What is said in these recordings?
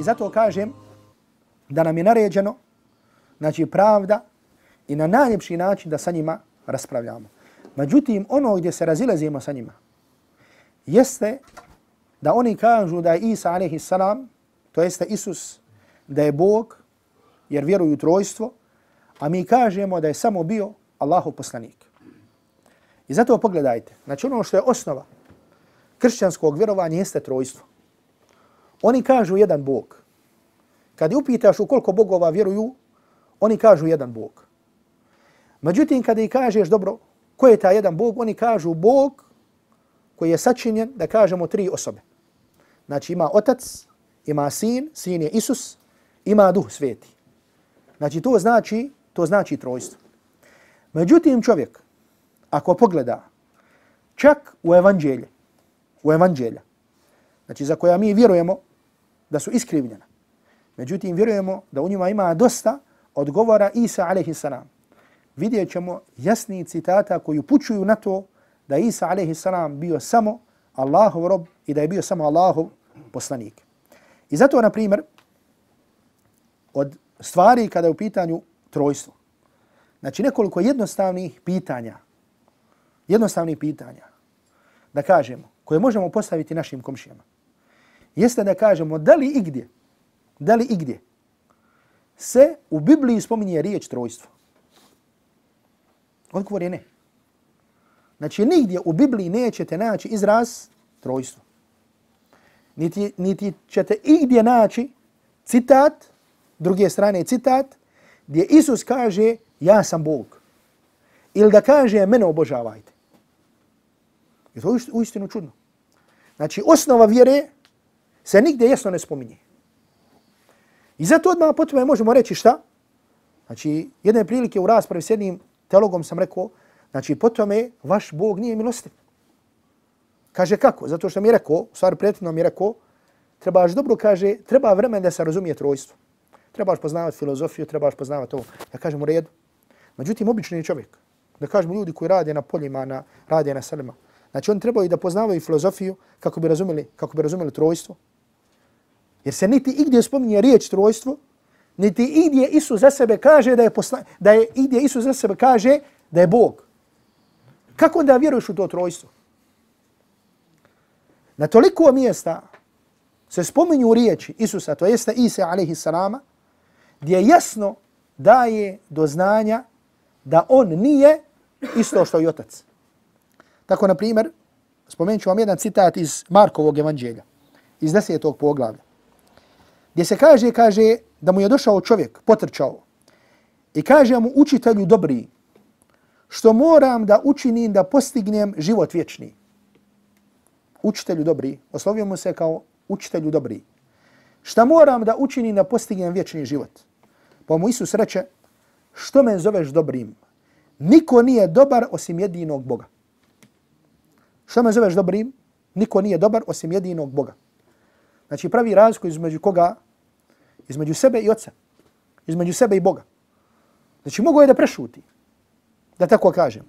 I zato kažem da nam je naređeno, znači pravda i na najljepši način da sa njima raspravljamo. Međutim, ono gdje se razilazimo sa njima, jeste da oni kažu da je Isa a.s. to jeste Isus, da je Bog, jer vjeruju trojstvo, a mi kažemo da je samo bio Allahov poslanik. I zato pogledajte, znači ono što je osnova kršćanskog vjerovanja jeste trojstvo. Oni kažu jedan Bog. Kad upitaš u koliko bogova vjeruju, oni kažu jedan Bog. Međutim, kada i kažeš, dobro, ko je ta jedan Bog, oni kažu Bog koji je sačinjen, da kažemo, tri osobe. Znači ima otac, ima sin, sin je Isus, ima duh sveti. Znači to znači, to znači trojstvo. Međutim, čovjek, ako pogleda čak u evanđelje, u evanđelja, znači za koja mi vjerujemo da su iskrivljena, međutim vjerujemo da u njima ima dosta odgovora Isa a.s. Vidjet ćemo jasni citata koji upućuju na to da Isa a.s. bio samo Allahov rob i da je bio samo Allahov poslanik. I zato, na primjer, od stvari kada je u pitanju trojstvo, znači nekoliko jednostavnih pitanja, jednostavnih pitanja, da kažemo, koje možemo postaviti našim komšijama, jeste da kažemo da li igdje, da li igdje se u Bibliji spominje riječ trojstvo? Odgovor je ne. Znači, nigdje u Bibliji nećete naći izraz trojstvo. Niti, niti ćete igdje naći citat, druge strane citat, gdje Isus kaže ja sam Bog. Ili da kaže mene obožavajte. Je to uistinu čudno. Znači, osnova vjere se nigdje jasno ne spominje. I zato odmah po tome možemo reći šta? Znači, jedne prilike u raspravi s jednim teologom sam rekao, znači po tome vaš Bog nije milostiv. Kaže kako? Zato što mi je rekao, u stvari prethodno mi je rekao, trebaš dobro, kaže, treba vremen da se razumije trojstvo. Trebaš poznavati filozofiju, trebaš poznavati ovo. Ja kažem u redu. Međutim, obični je čovjek, da kažemo ljudi koji rade na poljima, na, rade na selima, znači oni trebaju da poznavaju filozofiju kako bi razumeli, kako bi razumeli trojstvo. Jer se niti igdje spominje riječ trojstvo, niti igdje Isus za sebe kaže da je, posla, da je igdje Isus za sebe kaže da je Bog. Kako onda vjeruješ u to trojstvo? Na toliko mjesta se spominju riječi Isusa, to jeste Isa alaihi salama, gdje jasno daje do znanja da on nije isto što i otac. Tako, na primjer, spomenut ću vam jedan citat iz Markovog evanđelja, iz desetog poglavlja, gdje se kaže, kaže, da mu je došao čovjek, potrčao, i kaže mu učitelju dobri, što moram da učinim da postignem život vječni. Učitelju dobri, oslovio mu se kao učitelju dobri. Šta moram da učinim da postignem vječni život? Pa mu Isus reče, što me zoveš dobrim? Niko nije dobar osim jedinog Boga. Što me zoveš dobrim? Niko nije dobar osim jedinog Boga. Znači pravi razliku između koga? Između sebe i oca. Između sebe i Boga. Znači mogu je da prešuti. Da tako kažem.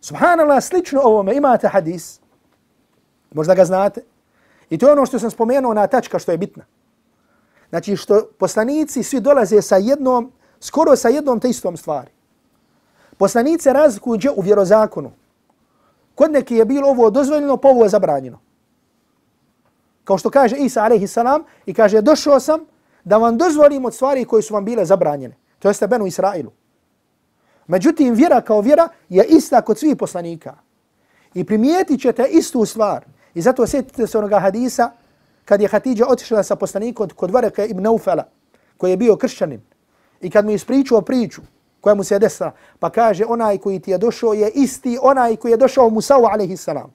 Subhanallah, slično ovome imate hadis. Možda ga znate. I to je ono što sam spomenuo na tačka što je bitna. Znači što poslanici svi dolaze sa jednom, skoro sa jednom te istom stvari. Poslanice razlikuju u vjerozakonu. Kod neki je bilo ovo dozvoljeno, pa ovo je zabranjeno. Kao što kaže Isa alaihi salam i kaže došao sam da vam dozvolim od stvari koje su vam bile zabranjene. To jeste Benu Israilu. Međutim, vjera kao vjera je ista kod svih poslanika. I primijetit ćete istu stvar. I zato sjetite se onoga hadisa kad je Hatidja otišla sa poslanikom kod Vareka ibn Ufala, koji je bio kršćanin. I kad mu je ispričao priču koja mu se je desila, pa kaže onaj koji ti je došao je isti onaj koji je došao Musa'u alaihi salam.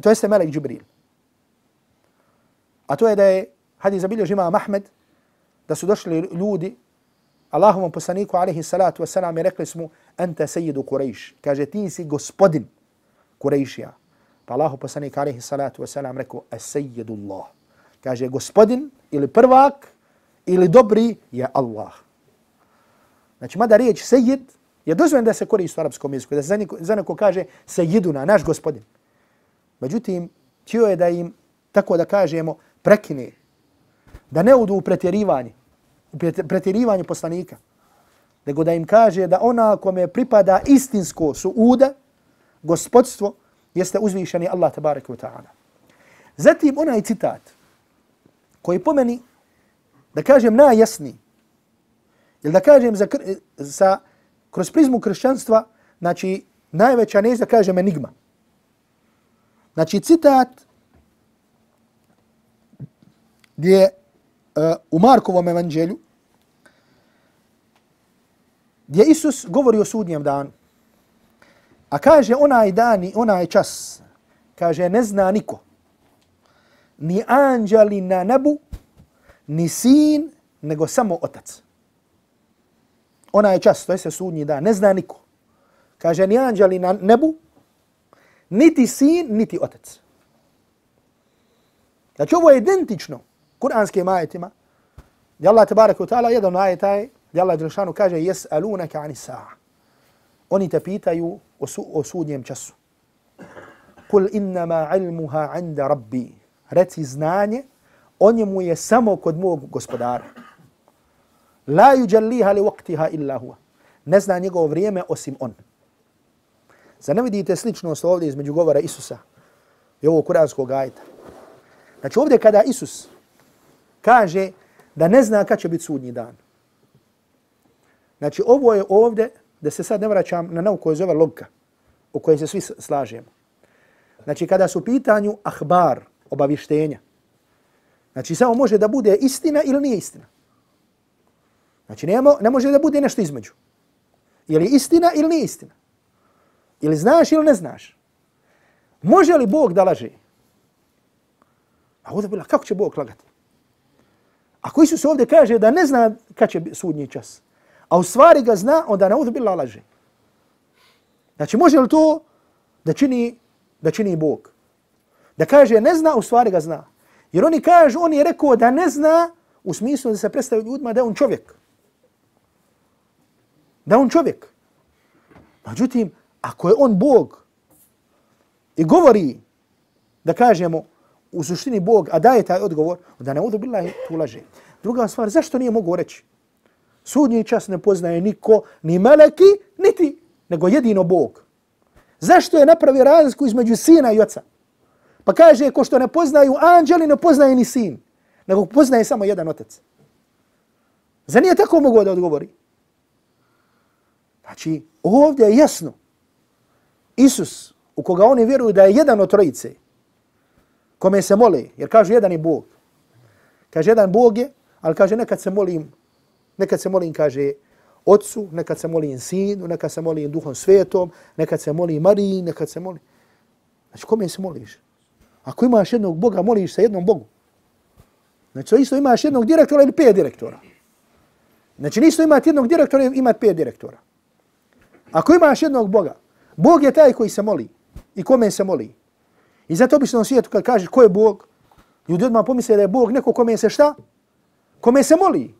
To jeste Melek Džibril. A to je da je hadis zabilježi imam Ahmed, da su došli ljudi Allahovom poslaniku alaihi salatu wasalam i rekli smo ente sejidu Kurejš. Kaže ti si gospodin Kurejšija. Pa Allahu poslanik alaihi salatu wasalam rekao as sejidu Allah. Kaže gospodin ili prvak ili dobri je Allah. Znači mada riječ sejid je dozvojen da se koristi u arapskom jeziku. Da se za neko, za neko kaže sejiduna, naš gospodin. Međutim, tio je da im, tako da kažemo, prekine da ne odu u pretjerivanje, u pretjerivanje poslanika, nego da im kaže da ona kome pripada istinsko suuda, gospodstvo, jeste uzvišeni Allah tabaraka wa ta'ala. Zatim onaj citat koji pomeni, da kažem najjasniji, ili da kažem za, sa, kroz prizmu kršćanstva, znači najveća ne da kažem enigma. Znači citat gdje uh, u Markovom evanđelju gdje Isus govori o sudnjem danu. A kaže onaj dan i onaj čas, kaže ne zna niko, ni anđeli na nebu, ni sin, nego samo otac. Onaj čas, to je se sudnji dan, ne zna niko. Kaže ni anđeli na nebu, niti sin, niti otac. Znači ovo je identično kuranskim ajetima. Gdje Allah tabaraka wa ta'ala jedan ajet je, gdje Allah Đelšanu kaže jes alunaka ani sa'a. Oni te pitaju o, su, o sudnjem času. Kul innama ilmuha inda rabbi. Reci znanje, o njemu je samo kod mog gospodara. La yujalliha li waqtiha illa huwa. Ne zna njegovo vrijeme osim on. Za ne vidite sličnost ovdje između govora Isusa i ovog kuranskog ajta? Znači ovdje kada Isus kaže da ne zna kad će biti sudnji dan. Znači ovo je ovdje, da se sad ne vraćam na nauku koja zove logika, u kojoj se svi slažemo. Znači kada su pitanju ahbar, obavištenja, znači samo može da bude istina ili nije istina. Znači ne, ne može da bude nešto između. Je li istina ili nije istina? Ili znaš ili ne znaš? Može li Bog da laže? A ovdje bila, kako će Bog lagati? A Isus su ovdje kaže da ne zna kad će sudnji čas? A u stvari ga zna, onda na ovdje bila laže. Znači, može li to da čini, da čini Bog? Da kaže ne zna, u stvari ga zna. Jer oni kažu, on je rekao da ne zna u smislu da se predstavi ljudima da je on čovjek. Da je on čovjek. Međutim, ako je on Bog i govori da kažemo u suštini Bog, a daje taj odgovor, da ne udu bila tu laže. Druga stvar, zašto nije mogu reći? Sudnji čas ne poznaje niko, ni meleki, niti, nego jedino Bog. Zašto je napravio razliku između sina i oca? Pa kaže, ko što ne poznaju anđeli, ne poznaje ni sin, nego poznaje samo jedan otac. Za nije tako mogu da odgovori? Znači, ovdje je jasno. Isus, u koga oni vjeruju da je jedan od trojice, kome se mole, jer kažu jedan je Bog. Kaže, jedan Bog je, ali kaže, nekad se molim, nekad se molim, kaže, Otcu, nekad se molim Sinu, nekad se molim Duhom Svetom, nekad se molim Mariji, nekad se molim. Znači, kome se moliš? Ako imaš jednog Boga, moliš se jednom Bogu. Znači, to isto imaš jednog direktora ili pet direktora. Znači, nisto imati jednog direktora ili imati pet direktora. Ako imaš jednog Boga, Bog je taj koji se moli. I kome se moli? I zato bi se na svijetu kad kažeš ko je Bog, ljudi odmah pomisle da je Bog neko kome se šta? Kome se moli.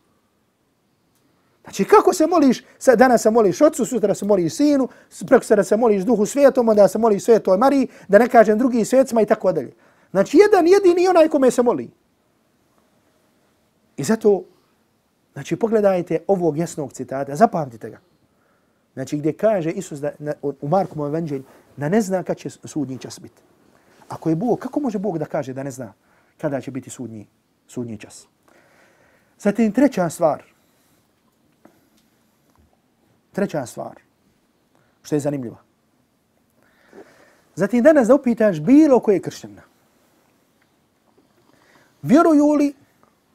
Znači kako se moliš, danas se moliš ocu, sutra se moliš sinu, preko sada se moliš duhu svijetom, onda se moliš svetoj Mariji, da ne kažem drugim svjetcima i tako dalje. Znači jedan jedini onaj kome se moli. I zato, znači pogledajte ovog jasnog citata, zapamtite ga. Znači gdje kaže Isus da, na, u Markovom evanđelju da ne zna kad će sudnji čas biti. Ako je Bog, kako može Bog da kaže da ne zna kada će biti sudnji, sudnji čas? Zatim treća stvar. Treća stvar. Što je zanimljiva. Zatim danas da upitaš bilo koje kršćana. Vjeruju li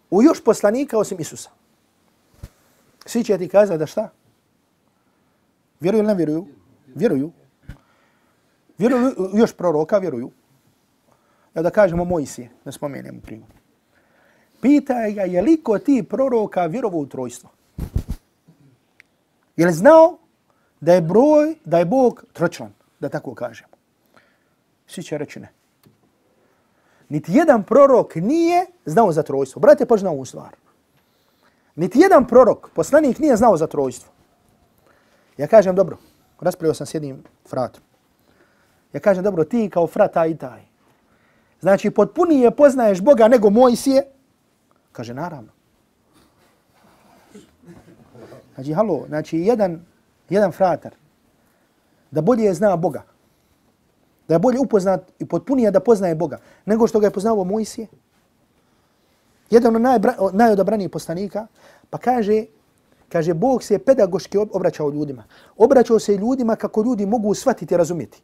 u još poslanika osim Isusa? Svi će ti kazati da šta? Vjeruju ili ne vjeruju? Vjeruju. Vjeruju još proroka, vjeruju. Ja da kažemo Mojsije, da spomenemo primjer. Pita ga je li ko ti proroka vjerovo u trojstvo? Je li znao da je broj, da je Bog tročlan, da tako kažemo? Svi će reći ne. Niti jedan prorok nije znao za trojstvo. Brate, pa znao u stvar. Niti jedan prorok, poslanik, nije znao za trojstvo. Ja kažem, dobro, raspravio sam s jednim fratom. Ja kažem, dobro, ti kao frat taj i taj. Znači, potpunije poznaješ Boga nego Mojsije, Kaže, naravno. Znači, halo, znači, jedan, jedan fratar, da bolje zna Boga, da je bolje upoznat i potpunije da poznaje Boga, nego što ga je poznao Mojsije, jedan od najodobranijih poslanika, pa kaže, kaže, Bog se pedagoški obraćao ljudima. Obraćao se ljudima kako ljudi mogu shvatiti i razumjeti.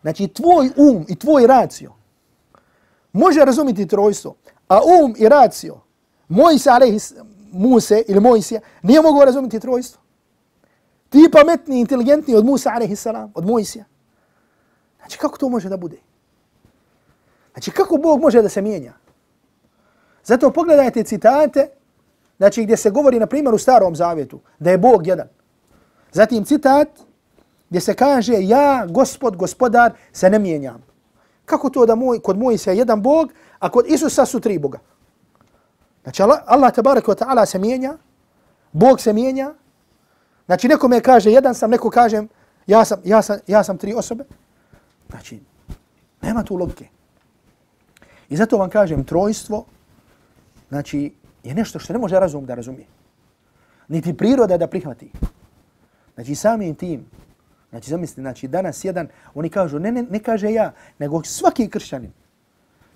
Znači, tvoj um i tvoj racio može razumiti trojstvo, a um i racio Mojse, alehis, Muse ili Mojsija, nije mogao razumiti trojstvo. Ti pametni, inteligentni od Musa, alaihissalam, od Mojsija. Znači, kako to može da bude? Znači, kako Bog može da se mijenja? Zato pogledajte citate, znači gdje se govori, na primjer, u starom zavjetu, da je Bog jedan. Zatim citat gdje se kaže, ja, gospod, gospodar, se ne mijenjam. Kako to da moj, kod Mojsija jedan Bog, a kod Isusa su tri Boga? Znači Allah, Allah tabarak wa ta'ala se mijenja, Bog se mijenja. Znači neko me kaže jedan sam, neko kažem ja sam, ja sam, ja sam tri osobe. Znači, nema tu logike. I zato vam kažem, trojstvo, znači, je nešto što ne može razum da razumije. Niti priroda da prihvati. Znači, samim tim, znači, zamislite, znači, danas jedan, oni kažu, ne, ne, ne kaže ja, nego svaki kršćanin.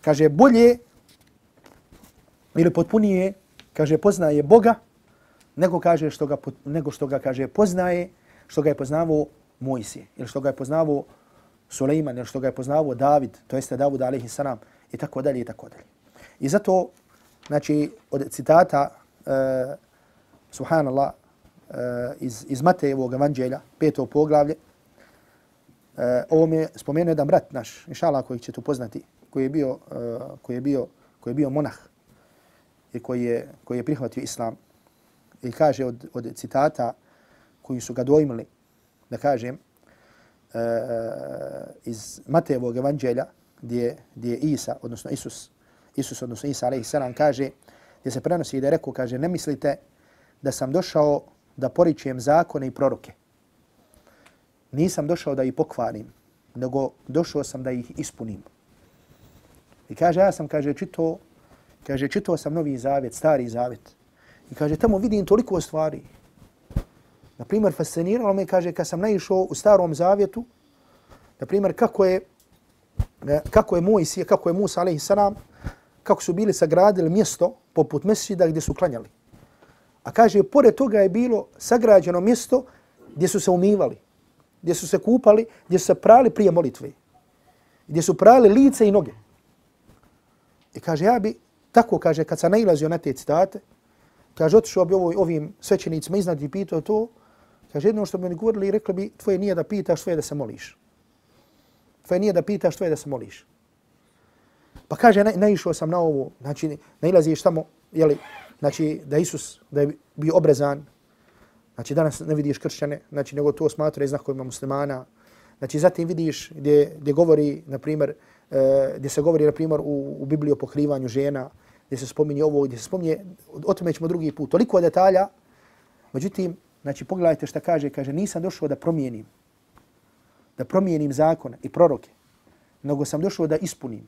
Kaže, bolje ili potpunije, kaže, poznaje Boga, nego kaže što ga, nego što ga kaže poznaje, što ga je poznavao Mojsije, ili što ga je poznavao Suleiman, ili što ga je poznavao David, to jeste Davud alaihi salam, i tako dalje, i tako dalje. I zato, znači, od citata, uh, subhanallah, Eh, iz, iz Matejevog evanđelja, peto poglavlje, uh, ovo mi je spomenuo jedan brat naš, inšala koji će upoznati, poznati, koji je bio, uh, koji je bio, koji je bio monah, i koji je, koji je prihvatio islam. I kaže od, od citata koji su ga dojmili, da kažem, uh, iz Matejevog evanđelja, gdje, gdje je Isa, odnosno Isus, Isus, odnosno Isa, alaihi salam, kaže, gdje se prenosi i da je rekao, kaže, ne mislite da sam došao da poričujem zakone i proroke. Nisam došao da ih pokvarim, nego došao sam da ih ispunim. I kaže, ja sam, kaže, čito Kaže, čito sam novi zavjet, stari zavjet. I kaže, tamo vidim toliko stvari. Na primjer, fasciniralo me, kaže, kad sam naišao u starom zavjetu, na primjer, kako je, kako je Mojsije, kako je Musa, alaihi salam, kako su bili sagradili mjesto poput mesjida gdje su klanjali. A kaže, pored toga je bilo sagrađeno mjesto gdje su se umivali, gdje su se kupali, gdje su se prali prije molitve, gdje su prali lice i noge. I kaže, ja bi Tako kaže, kad sam nailazio na te citate, kaže, otišao bi ovoj, ovim svećenicima iznad i pitao to, kaže, jedno što bi mi govorili, rekli bi, tvoje nije da pitaš, tvoje da se moliš. Tvoje nije da pitaš, tvoje da se moliš. Pa kaže, na, naišao sam na ovo, znači, nailaziš tamo, jeli, znači, da Isus, da je bio obrezan, znači, danas ne vidiš kršćane, znači, nego to smatra i znakovima muslimana, znači, zatim vidiš gdje, gdje govori, na primjer, e, gdje se govori, na primjer, u, u Bibliji o pokrivanju žena, gdje se spominje ovo, gdje se spominje, o tome ćemo drugi put, toliko detalja, međutim, znači, pogledajte šta kaže, kaže, nisam došao da promijenim, da promijenim zakone i proroke, nego sam došao da ispunim.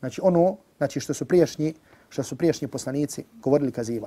Znači, ono, znači, što su prijašnji, što su priješnji poslanici govorili kazivali.